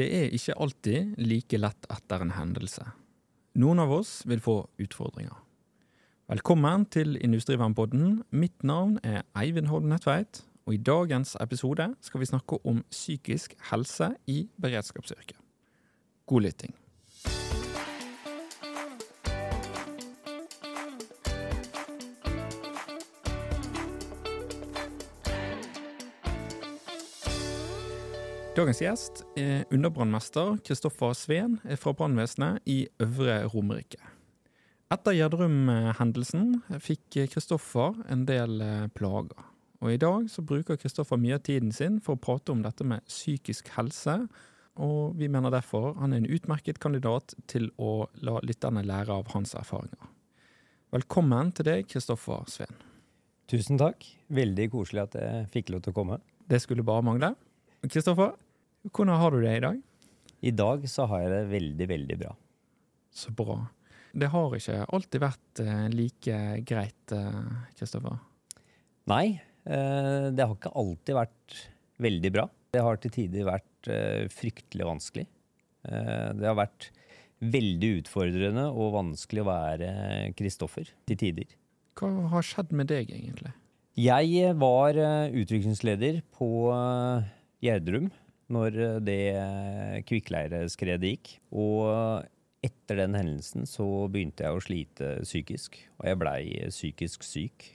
Det er ikke alltid like lett etter en hendelse. Noen av oss vil få utfordringer. Velkommen til Industrivernpodden. Mitt navn er Eivind Holm Nettveit, og i dagens episode skal vi snakke om psykisk helse i beredskapsyrket. God lytting. Dagens gjest er underbrannmester Kristoffer Sveen fra brannvesenet i Øvre Romerike. Etter Gjerdrum-hendelsen fikk Kristoffer en del eh, plager. Og I dag så bruker Kristoffer mye av tiden sin for å prate om dette med psykisk helse, og vi mener derfor han er en utmerket kandidat til å la lytterne lære av hans erfaringer. Velkommen til deg, Kristoffer Sveen. Tusen takk. Veldig koselig at jeg fikk lov til å komme. Det skulle bare mangle. Kristoffer, hvordan har du det i dag? I dag så har jeg det veldig, veldig bra. Så bra. Det har ikke alltid vært eh, like greit, Kristoffer? Nei, eh, det har ikke alltid vært veldig bra. Det har til tider vært eh, fryktelig vanskelig. Det har vært veldig utfordrende og vanskelig å være Kristoffer til tider. Hva har skjedd med deg, egentlig? Jeg var utviklingsleder på Gjerdrum når det kvikkleireskredet gikk. Og etter den hendelsen så begynte jeg å slite psykisk, og jeg blei psykisk syk.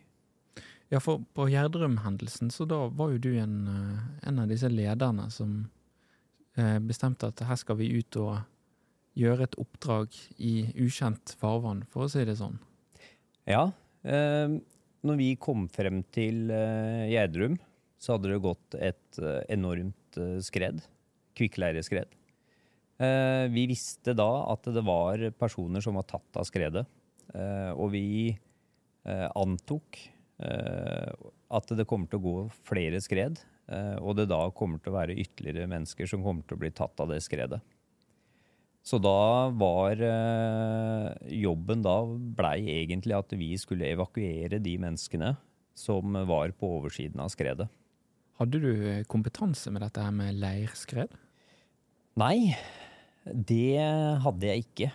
Ja, for på Gjerdrum-hendelsen, så da var jo du en, en, av disse lederne som bestemte at her skal vi ut og gjøre et oppdrag i ukjent farvann, for å si det sånn. Ja. Eh, når vi kom frem til eh, Gjerdrum, så hadde det gått et eh, skred. Kvikkleireskred. Eh, vi visste da at det var personer som var tatt av skredet. Eh, og vi eh, antok at det kommer til å gå flere skred. Og det da kommer til å være ytterligere mennesker som kommer til å bli tatt av det skredet. Så da var jobben da blei egentlig at vi skulle evakuere de menneskene som var på oversiden av skredet. Hadde du kompetanse med dette her med leirskred? Nei, det hadde jeg ikke.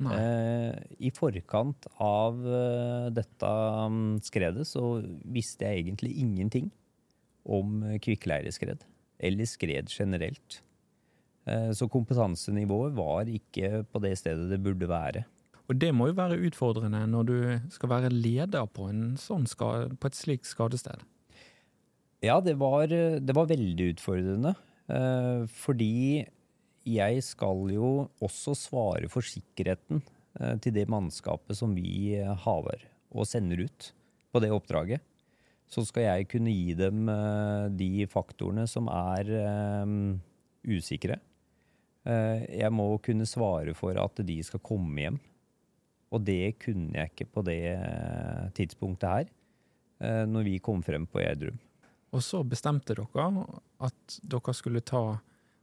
Eh, I forkant av uh, dette um, skredet så visste jeg egentlig ingenting om kvikkleireskred. Eller skred generelt. Eh, så kompetansenivået var ikke på det stedet det burde være. Og det må jo være utfordrende når du skal være leder på, sånn skade, på et slikt skadested? Ja, det var, det var veldig utfordrende. Eh, fordi jeg skal jo også svare for sikkerheten eh, til det mannskapet som vi haver og sender ut på det oppdraget. Så skal jeg kunne gi dem eh, de faktorene som er usikre. Jeg må kunne svare for at de skal komme hjem. Og det kunne jeg ikke på det tidspunktet her, når vi kom frem på Gjerdrum. Og så bestemte dere at dere skulle ta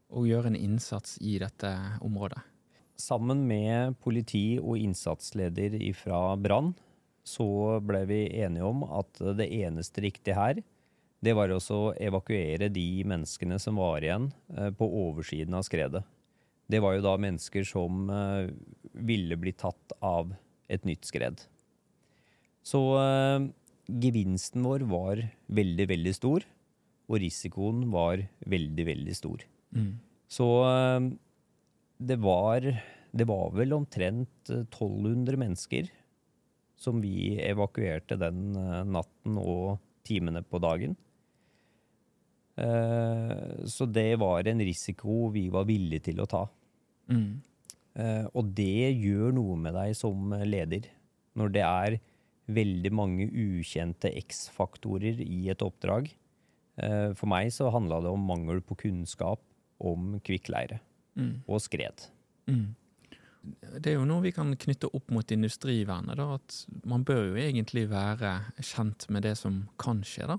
og gjøre en innsats i dette området? Sammen med politi og innsatsleder fra Brann så ble vi enige om at det eneste riktige her, det var også å evakuere de menneskene som var igjen eh, på oversiden av skredet. Det var jo da mennesker som eh, ville bli tatt av et nytt skred. Så eh, gevinsten vår var veldig, veldig stor, og risikoen var veldig, veldig stor. Mm. Så eh, det var, det var vel omtrent 1200 eh, mennesker som vi evakuerte den eh, natten og timene på dagen. Så det var en risiko vi var villige til å ta. Mm. Og det gjør noe med deg som leder. Når det er veldig mange ukjente X-faktorer i et oppdrag, Eh, for meg så handla det om mangel på kunnskap om kvikkleire mm. og skred. Mm. Det er jo noe vi kan knytte opp mot industrivernet. Da, at man bør jo egentlig være kjent med det som kan skje, da?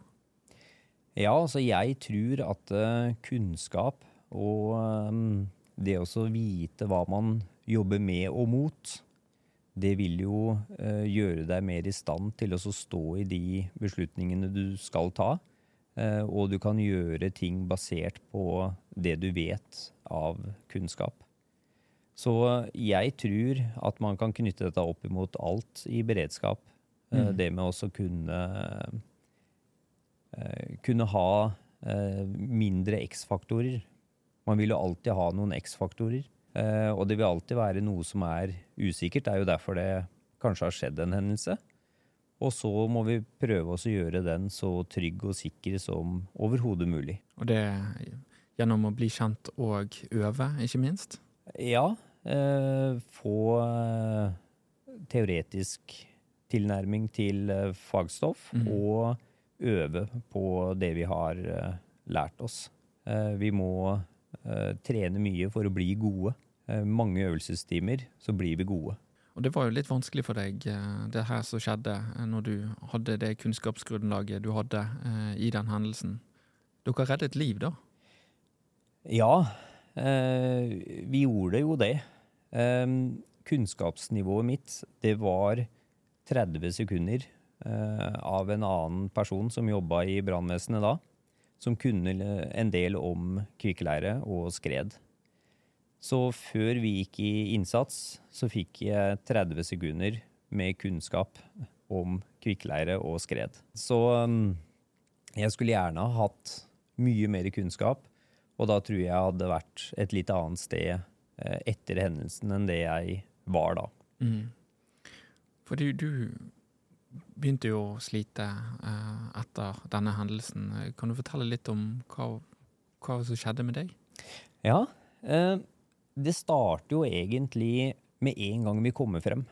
Ja, altså jeg tror at uh, kunnskap og um, det å vite hva man jobber med og mot, det vil jo uh, gjøre deg mer i stand til å stå i de beslutningene du skal ta. eh, og du kan gjøre ting basert på det du vet av kunnskap. Så jeg tror at man kan knytte dette opp imot alt i beredskap. Eh, Mm. Det med også kunne eh, kunne ha eh, mindre X-faktorer. Man vil jo alltid ha noen X-faktorer. Eh, og det vil alltid være noe som er usikkert. Det er jo derfor det kanskje har skjedd en hendelse. Og så må vi prøve oss å gjøre den så trygg og sikker som overhodet mulig. Og det gjennom å bli kjent og øve, ikke minst. Ja, eh, få eh, teoretisk tilnærming til eh, fagstoff, Mhm. og øve på det vi har eh, lært oss. Eh, vi må trene mye for å bli gode. Eh, mange øvelsestimer, så blir vi gode. Og det var jo litt vanskelig for deg, eh, det her som skjedde eh, når du hadde det kunnskapsgrunnlaget du hadde i den hendelsen. Dere reddet liv, da. Ja, vi gjorde jo det. Kunnskapsnivået mitt, det var 30 sekunder av en annen person som jobba i brannvesenet da, som kunne en del om kvikkleire og skred. Så før vi gikk i innsats, så fikk jeg 30 sekunder med kunnskap om kvikkleire og skred. Så um, jeg skulle gjerne ha hatt mye mer kunnskap, og da tror jeg jeg hadde vært et litt annet sted eh, etter hendelsen enn det jeg var da. Mm. Fordi du begynte jo å slite eh, etter denne hendelsen. Kan du fortelle litt om hva, hva som skjedde med deg? Ja, eh, det starter jo egentlig med en gang vi kommer frem.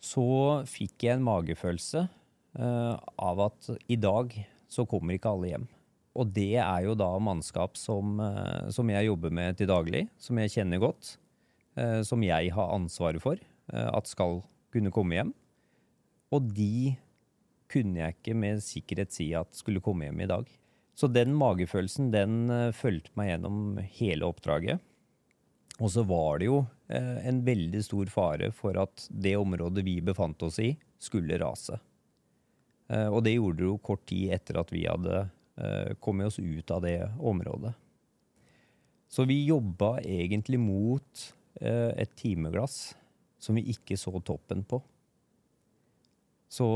Så fikk jeg en magefølelse uh, av at i dag så kommer ikke alle hjem. Og det er jo da mannskap som, uh, som jeg jobber med til daglig, som jeg kjenner godt, Uh, som jeg har ansvaret for at skal kunne komme hjem. Og de kunne jeg ikke med sikkerhet si at skulle komme hjem i dag. Så den magefølelsen, den fulgte meg gjennom hele oppdraget. Og så var det jo eh, en veldig stor fare for at det området vi befant oss i, skulle rase. Eh, og det gjorde det jo kort tid etter at vi hadde eh, kommet oss ut av det området. Så vi jobba egentlig mot et timeglass som vi ikke så toppen på. Så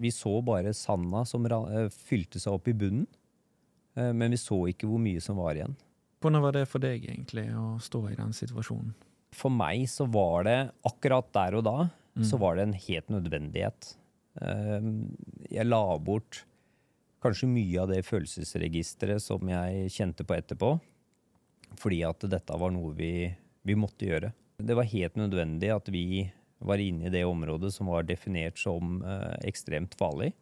vi så bare sanda som fylte seg opp i bunnen, men vi så ikke hvor mye som var igjen. Hvordan var det for deg egentlig å stå i den situasjonen? For meg så var det akkurat der og da Mm. så var det en helt nødvendighet. Ehm, Jeg la bort kanskje mye av det følelsesregisteret som jeg kjente på etterpå, fordi at dette var noe vi, vi måtte gjøre. Det var helt nødvendig at vi var inne i det området som var definert som eh, ekstremt farlig,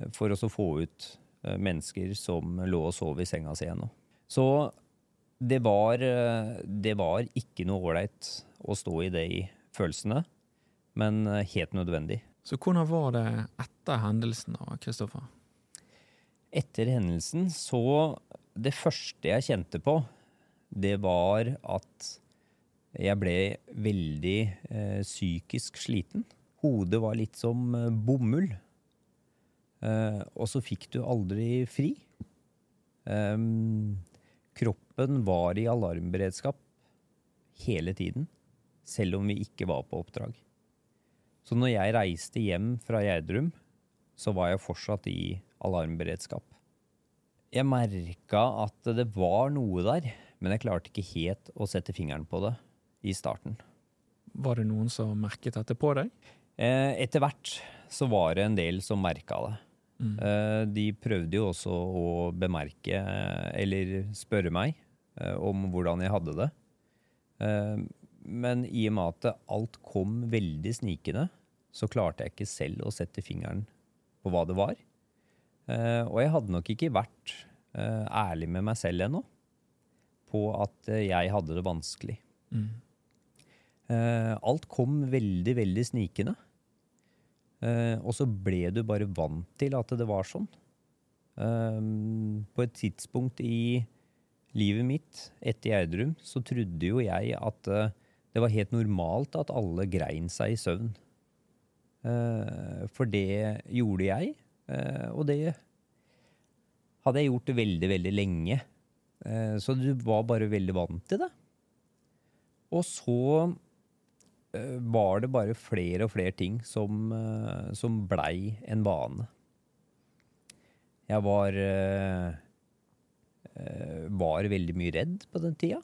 eh, for å få ut eh, mennesker som lå og sov i senga si ennå. Så det var, eh, det var ikke noe ålreit å stå i det i følelsene, men eh, helt nødvendig. Så hvordan var det etter hendelsen da, Kristoffer? Etter hendelsen så Det første jeg kjente på, det var at jeg ble veldig eh, psykisk sliten. Hodet var litt som eh, bomull. Eh, og så fikk du aldri fri. Ehm, kroppen var i alarmberedskap hele tiden, selv om vi ikke var på oppdrag. Så når jeg reiste hjem fra Gjerdrum, så var jeg fortsatt i alarmberedskap. Jeg merka at det var noe der, men jeg klarte ikke helt å sette fingeren på det i starten. Var det noen som merket dette på deg? Eh, Etter hvert så var det en del som merka det. Mm. Eh, De prøvde jo også å bemerke, eller spørre meg, eh, om hvordan jeg hadde det. Eh, Men i og med at alt kom veldig snikende, så klarte jeg ikke selv å sette fingeren på hva det var. Og jeg hadde nok ikke vært ærlig med meg selv ennå på at jeg hadde det vanskelig. Mm. Alt kom veldig, veldig snikende. Eh, og så ble du bare vant til at det var sånn. Eh, på et tidspunkt i livet mitt etter Gjerdrum så trodde jo jeg at eh, det var helt normalt at alle grein seg i søvn. Eh, for det gjorde jeg, og det hadde jeg gjort veldig, veldig lenge. Så du var bare veldig vant til det. Og så var det bare flere og flere ting som, eh, som blei en vane. Jeg var eh, eh, var veldig mye redd på den tida.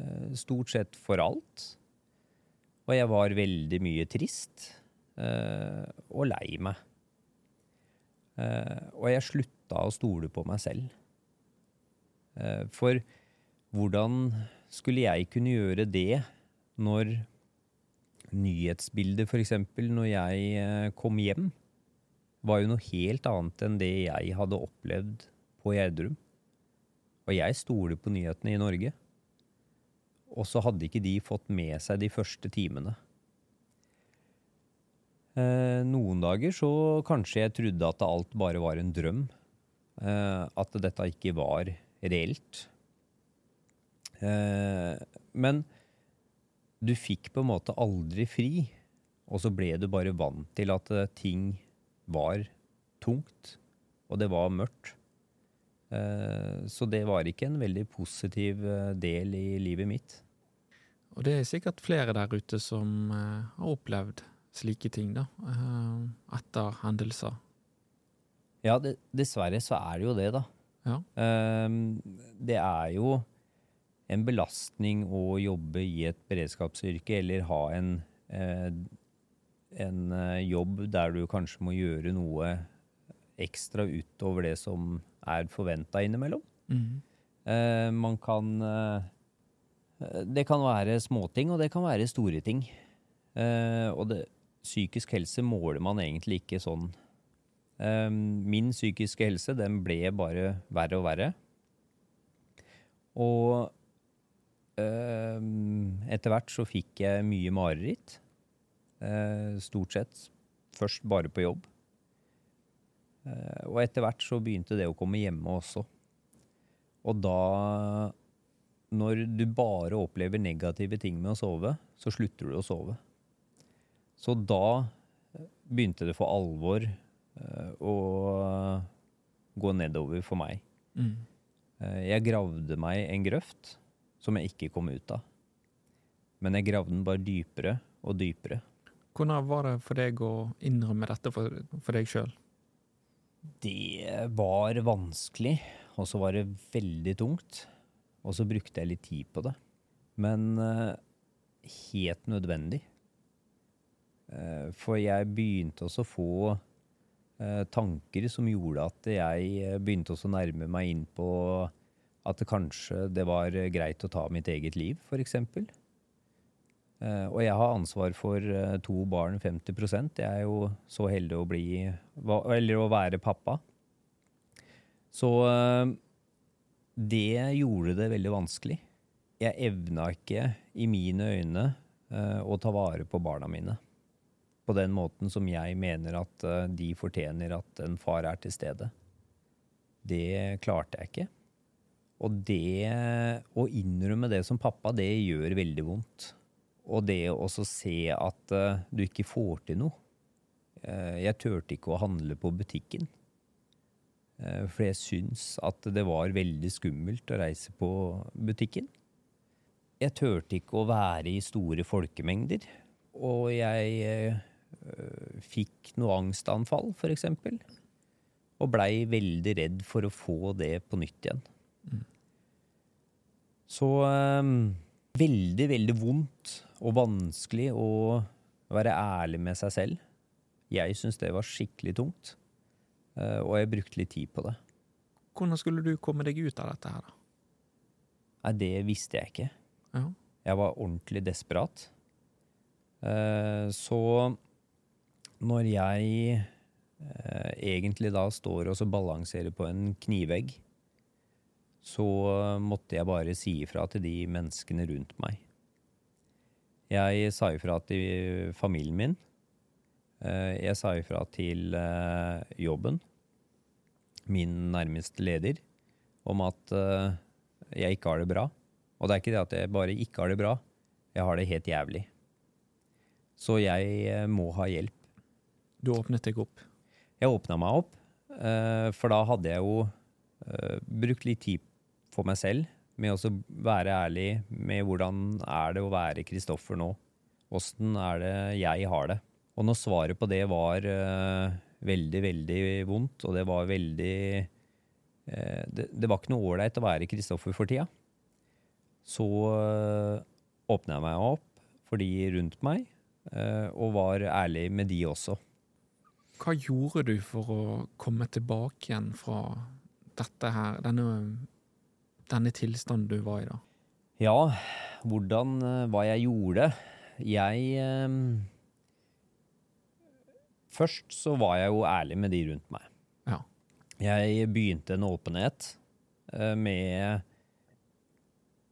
Eh, stort sett for alt. Og jeg var veldig mye trist eh, og lei meg. Eh, og jeg slutta å stole på meg selv. Eh, for hvordan skulle jeg kunne gjøre det når nyhetsbildet, f.eks., når jeg eh, kom hjem, var jo noe helt annet enn det jeg hadde opplevd på Gjerdrum. Og jeg stoler på nyhetene i Norge. Og så hadde ikke de fått med seg de første timene. Eh, noen dager så kanskje jeg trodde at alt bare var en drøm. Eh, at dette ikke var reelt. Men du fikk på en måte aldri fri, og så ble du bare vant til at eh, ting var tungt, og det var mørkt. Eh, Så det var ikke en veldig positiv eh, del i livet mitt. Og det er sikkert flere der ute som har opplevd slike ting, da, etter hendelser. Ja, det, dessverre så er det jo det, da. Ja. Det er jo en belastning å jobbe i et beredskapsyrke eller ha en, eh, en eh, jobb der du kanskje må gjøre noe ekstra utover det som er forventa innimellom. Mhm. Eh, man kan Det kan være småting, og det kan være store ting. Eh, og det, psykisk helse måler man egentlig ikke sånn. Min psykiske helse den ble bare verre og verre. Og etter hvert så fikk jeg mye mareritt. Eh, stort sett. Først bare på jobb. Eh, og etter hvert så begynte det å komme hjemme også. Og da, når du bare opplever negative ting med å sove, så slutter du å sove. Så da eh, begynte det for alvor eh, å gå nedover for meg. Mm. Eh, Jeg gravde meg en grøft som jeg ikke kom ut av. Men jeg gravde den bare dypere og dypere. Hvordan var det for deg å innrømme dette for, for deg sjøl? Det var vanskelig, og så var det veldig tungt. Og så brukte jeg litt tid på det. Men uh, helt nødvendig. Uh, for jeg begynte også å få uh, tanker som gjorde at jeg begynte også å nærme meg inn på at det kanskje det var greit å ta mitt eget liv, f.eks. Eh, og jeg har ansvar for eh, to barn, 50% Jeg er jo så heldig å bli Eller å være pappa. Så eh, det gjorde det veldig vanskelig. Jeg evna ikke, i mine øyne, å ta vare på barna mine. På den måten som jeg mener at de fortjener at en far er til stede. Det klarte jeg ikke. Og det å innrømme det som pappa, det gjør veldig vondt. Og det å se at eh, du ikke får til noe. Eh, jeg turte ikke å handle på butikken. Eh, for jeg syns at det var veldig skummelt å reise på butikken. Jeg turte ikke å være i store folkemengder. Og jeg fikk noe angstanfall, f.eks. Og blei veldig redd for å få det på nytt igjen. Så eh, veldig, veldig vondt og vanskelig å være ærlig med seg selv. Jeg syns det var skikkelig tungt, eh, og jeg brukte litt tid på det. Hvordan skulle du komme deg ut av dette her, da? Nei, det visste jeg ikke. Ja. Jeg var ordentlig desperat. Eh, Så når jeg eh, egentlig da står og så balanserer på en knivegg, så måtte jeg bare si ifra til de menneskene rundt meg. Jeg sa ifra til familien min. Eh, Jeg sa ifra til eh, jobben, min nærmeste leder, om at eh, jeg ikke har det bra. Og det er ikke det at jeg bare ikke har det bra, jeg har det helt jævlig. Så jeg må ha hjelp. Du åpnet deg opp. Jeg åpna meg opp, for da hadde jeg jo brukt litt tid for meg selv med å være ærlig med hvordan er det å være Kristoffer nå. Åssen er det jeg har det? Og når svaret på det var uh, veldig, veldig vondt, og det var veldig uh, det, det, var ikke noe ålreit å være Kristoffer for tida, så uh, åpna jeg meg opp for de rundt meg, og var ærlig med de også. Hva gjorde du for å komme tilbake igjen fra dette her, denne, denne tilstanden du var i da? Ja, hvordan Hva jeg gjorde? Jeg eh, Først så var jeg jo ærlig med de rundt meg. Ja. Jeg begynte en åpenhet eh, med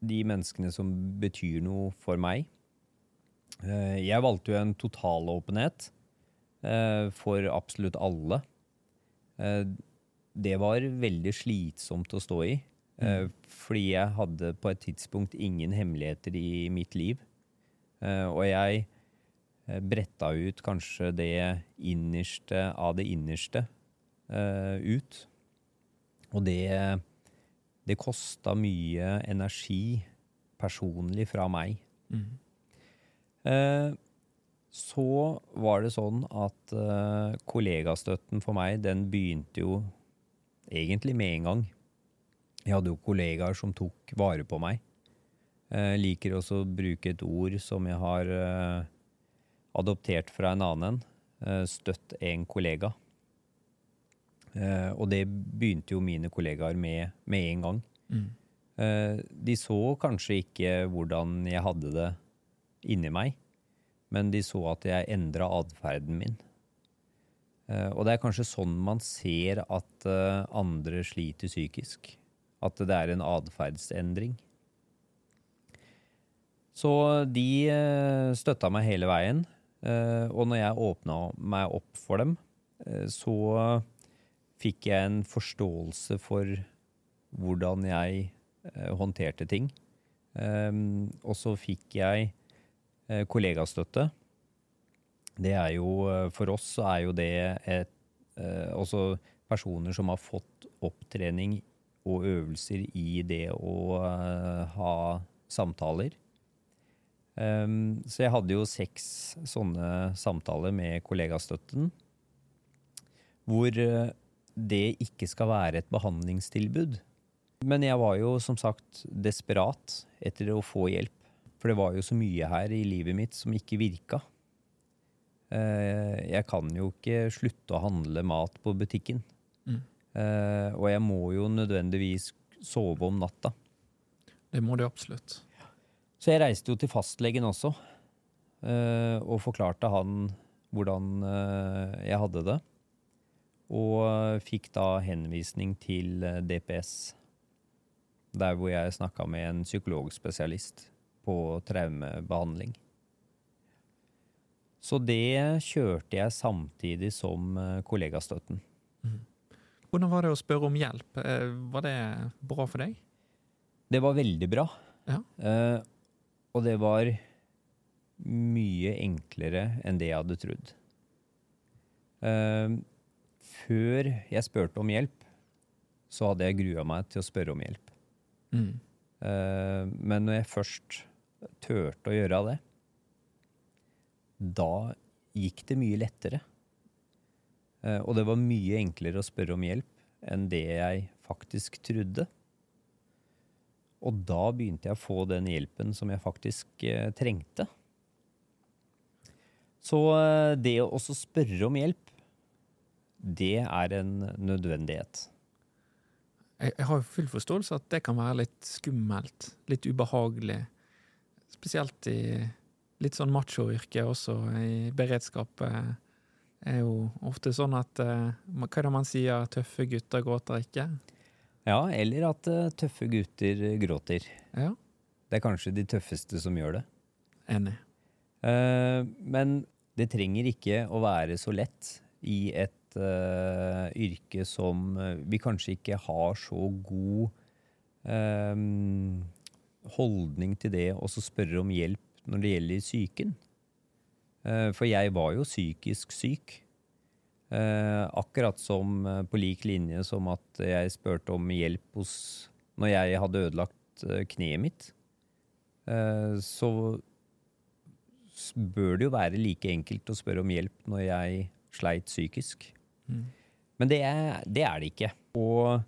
de menneskene som betyr noe for meg. Eh, jeg valgte jo en totalåpenhet eh, for absolutt alle. Eh, det var veldig slitsomt å stå i, eh. Fordi jeg hadde på et tidspunkt ingen hemmeligheter i mitt liv. Eh, og jeg eh, bretta ut kanskje det innerste av det innerste ut. Og det, det kosta mye energi personlig fra meg. Mm. Så var det sånn at kollegastøtten for meg, den begynte jo egentlig med en gang. Jeg hadde jo kollegaer som tok vare på meg. Jeg eh, liker også å bruke et ord som jeg har uh, adoptert fra en annen. Uh, støtt en kollega. Og det begynte jo mine kollegaer med med en gang. Mm. de så kanskje ikke hvordan jeg hadde det inni meg, men de så at jeg endra atferden min. og det er kanskje sånn man ser at andre sliter psykisk. At det er en atferdsendring. Så de eh, støtta meg hele veien. Eh, og når jeg åpna meg opp for dem, eh, så fikk jeg en forståelse for hvordan jeg håndterte ting. Og så fikk jeg kollegastøtte. Det er jo For oss så er jo det et Også personer som har fått opptrening og øvelser i det å ha samtaler. Um, så jeg hadde jo seks sånne samtaler med kollegastøtten. Hvor eh, det ikke skal være et behandlingstilbud. Men jeg var jo som sagt desperat etter å få hjelp. For det var jo så mye her i livet mitt som ikke virka. Uh, jeg kan jo ikke slutte å handle mat på butikken. Uh, og jeg må jo nødvendigvis sove om natta. Det må du absolutt. Så jeg reiste jo til fastlegen også, uh, og forklarte han hvordan uh, jeg hadde det. Og fikk da henvisning til DPS, der hvor jeg snakka med en psykologspesialist på traumebehandling. Så det kjørte jeg samtidig som kollegastøtten. Hvordan var det å spørre om hjelp? Var det bra for deg? Det var veldig bra. Ja. Og det var mye enklere enn det jeg hadde trodd. Uh, før jeg spurte om hjelp, så hadde jeg grua meg til å spørre om hjelp. Mm. Uh, men når jeg først turte å gjøre det, da gikk det mye lettere. Uh, og det var mye enklere å spørre om hjelp enn det jeg faktisk trodde. Og da begynte jeg å få den hjelpen som jeg faktisk eh, trengte. Så eh, det å også spørre om hjelp, det er en nødvendighet. Jeg, har full forståelse at det kan være litt skummelt, litt ubehagelig. Spesielt i litt sånn machoyrke også, i beredskap. Eh, er jo ofte sånn at eh, Hva er det man sier? Tøffe gutter gråter ikke? Ja, eller at uh, tøffe gutter gråter. Ja. Det er kanskje de tøffeste som gjør det. Enig. Uh, men det trenger ikke å være så lett i et uh, yrke som vi kanskje ikke har så god holdning til det å spørre om hjelp når det gjelder psyken. For jeg var jo psykisk syk. Eh, akkurat som eh, på lik linje som at jeg spurte om hjelp hos Når jeg hadde ødelagt eh, kneet mitt, eh, så bør det jo være like enkelt å spørre om hjelp når jeg sleit psykisk. Mm. Men det er, det er det ikke. Og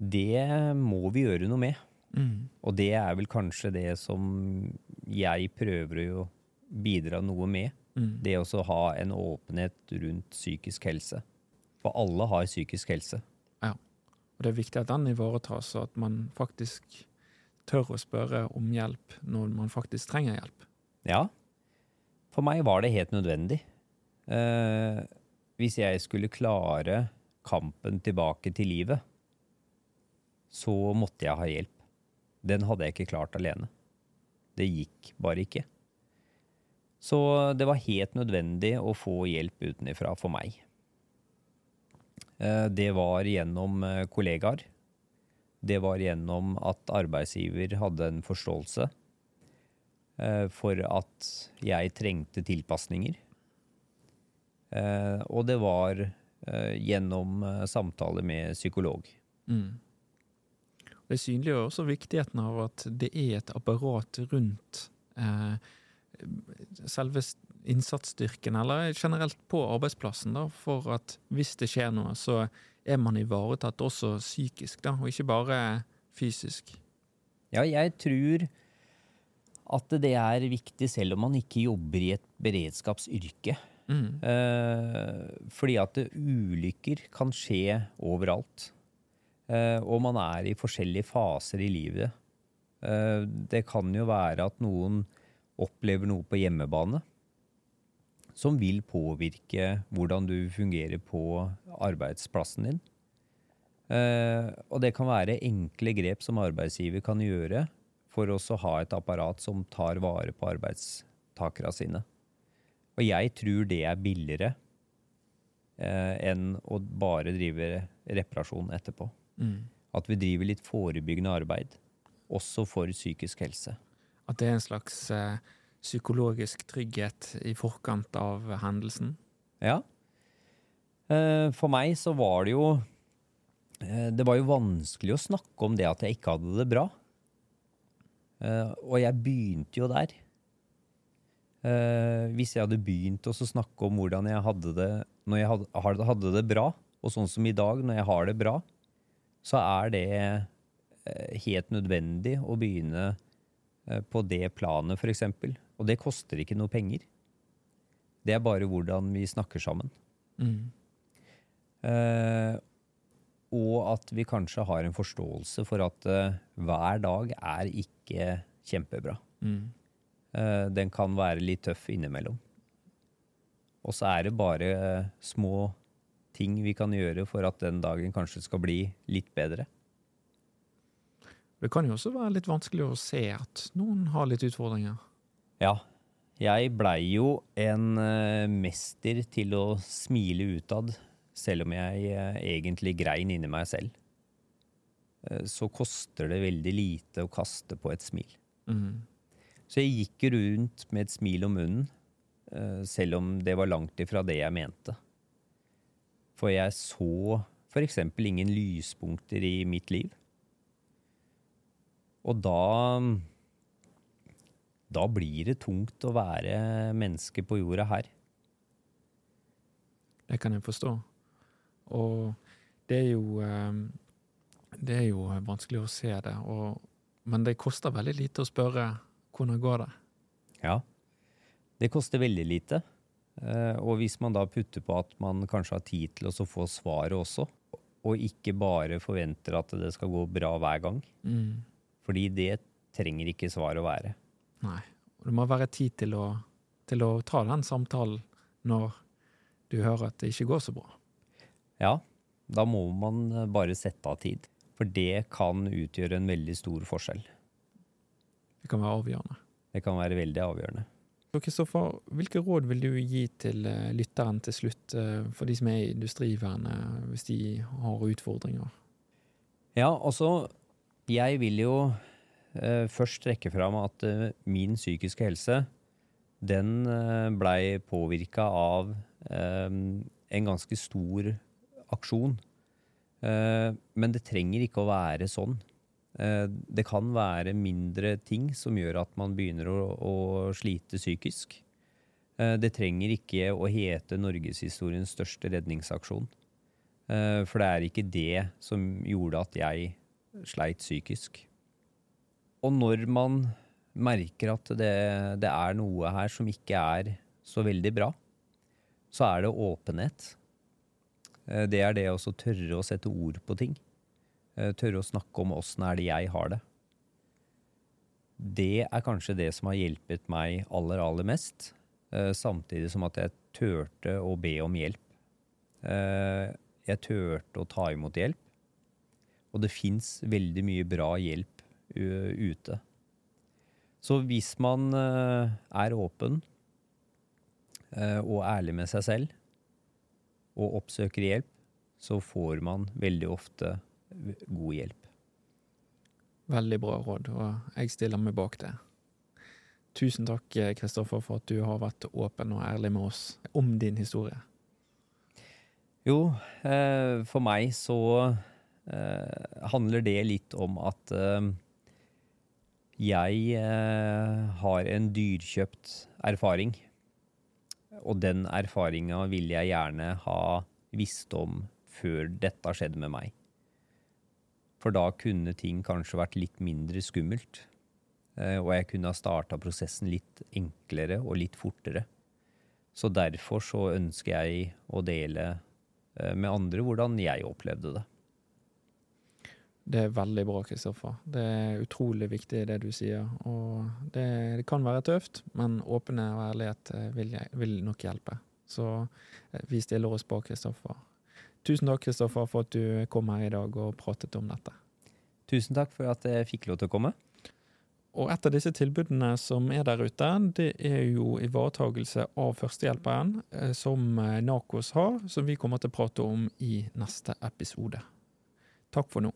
det må vi gjøre noe med. Mm. Og det er vel kanskje det som jeg prøver å bidra noe med. Mm. Det å ha en åpenhet rundt psykisk helse. For alle har psykisk helse. Og det er viktig at den ivaretas, og at man faktisk tør å spørre om hjelp når man faktisk trenger hjelp. Ja. For meg var det helt nødvendig. Eh, hvis jeg skulle klare kampen tilbake til livet, så måtte jeg ha hjelp. Den hadde jeg ikke klart alene. Det gikk bare ikke. Så det var helt nødvendig å få hjelp utenifra for meg. Eh, Det var gjennom eh, kollegaer. Det var gjennom at arbeidsgiver hadde en forståelse eh, for at jeg trengte tilpasninger. Og det var gjennom samtale med psykolog. Mm. Det synliggjør også viktigheten av at det er et apparat rundt eh, selve innsatsstyrken, eller generelt på arbeidsplassen, da, for at hvis det skjer noe, så er man ivaretatt også psykisk, da, og ikke bare fysisk. Ja, jeg tror at det er viktig selv om man ikke jobber i et beredskapsyrke. Mm. Eh, fordi at ulykker kan skje overalt. Eh, og man er i forskjellige faser i livet. Eh, det kan jo være at noen opplever noe på hjemmebane som vil påvirke hvordan du fungerer på arbeidsplassen din. Uh, og det kan være enkle grep som arbeidsgiver kan gjøre for også å ha et apparat som tar vare på arbeidstakerne sine. Og jeg tror det er billigere uh, enn å bare drive reparasjon etterpå. Mm. At vi driver litt forebyggende arbeid, også for psykisk helse. At det er en slags eh, psykologisk trygghet i forkant av hendelsen. Ja. Eh, for meg så var det jo eh, Det var jo vanskelig å snakke om det at jeg ikke hadde det bra. Og jeg begynte jo der. Hvis jeg hadde begynt å snakke om hvordan jeg hadde det når jeg hadde, det bra, og sånn som i dag, når jeg har det bra, så er det helt nødvendig å begynne på det planet, f.eks. Og det koster ikke noe penger. Det er bare hvordan vi snakker sammen. Mm. Eh, og at vi kanskje har en forståelse for at eh, hver dag er ikke kjempebra. Mm. Eh, den kan være litt tøff innimellom. Og så er det bare eh, små ting vi kan gjøre for at den dagen kanskje skal bli litt bedre. Det kan jo også være litt vanskelig å se at noen har litt utfordringer. Ja, jeg blei jo en eh, mester til å smile utad, selv om jeg eh, egentlig grein inni meg selv. Eh, så koster det veldig lite å kaste på et smil. Mm. Så jeg gikk rundt med et smil om munnen, selv om det var langt ifra det jeg mente. For jeg så eksempel ingen lyspunkter i mitt liv. Og da Da blir det tungt å være menneske på jorda her. Det kan jeg forstå. Og det er jo eh, Det er jo vanskelig å se det, og, men det koster veldig lite å spørre hvordan går det. Ja. Det koster veldig lite. Eh, Og hvis man da putter på at man kanskje har tid til å få svaret også, og ikke bare forventer at det skal gå bra hver gang, Mm. Fordi det trenger ikke svar å være. Nei. Og det må være tid til å, til å ta den samtalen når du hører at det ikke går så bra. Ja, da må man eh, bare sette av tid. For det kan utgjøre en veldig stor forskjell. Det kan være avgjørende. Det kan være veldig avgjørende. Kristoffer, hvilke råd vil du gi til eh, lytteren til slutt, eh, for de som er i industrivernet, hvis de har utfordringer? Ja, altså, jeg vil jo uh, først trekke fram at uh, min psykiske helse, den uh, blei påvirka av en ganske stor aksjon. Men det trenger ikke å være sånn. Det kan være mindre ting som gjør at man begynner å, å slite psykisk. Det trenger ikke å hete norgeshistoriens største redningsaksjon. For det er ikke det som gjorde at jeg sleit psykisk. Og når man merker at det, det er noe her som ikke er så veldig bra, så er det åpenhet. Eh, det er det å tørre å sette ord på ting. Eh, tørre å snakke om åssen er det jeg har det. Det er kanskje det som har hjulpet meg aller, aller mest. Eh, samtidig som at jeg turte å be om hjelp. Jeg turte å ta imot hjelp. Og det fins veldig mye bra hjelp ute. Så hvis man er åpen og ærlig med seg selv, og oppsøker hjelp, så får man veldig ofte god hjelp. Veldig bra råd, og jeg stiller meg bak det. Tusen takk, Kristoffer, for at du har vært åpen og ærlig med oss om din historie. Jo, for meg så handler det litt om at eh, jeg har en dyrkjøpt erfaring og den erfaringa vil jeg gjerne ha visst om før dette skjedde med meg. For da kunne ting kanskje vært litt mindre skummelt. Eh, og jeg kunne ha starta prosessen litt enklere og litt fortere. Så derfor så ønsker jeg å dele eh, med andre hvordan jeg opplevde det. Det er veldig bra, Kristoffer. Det er utrolig viktig det du sier. Og det, det kan være tøft, men åpne og ærlighet eh, vil, vil nok hjelpe. Så eh, vi stiller oss bak Kristoffer. Tusen takk, Kristoffer, for at du kom her i dag og pratet om dette. Tusen takk for at jeg fikk lov til å komme. Og et av disse tilbudene som er der ute, det er jo ivaretagelse av førstehjelperen, eh, som Nakos har, som vi kommer til å prate om i neste episode. Takk for nå.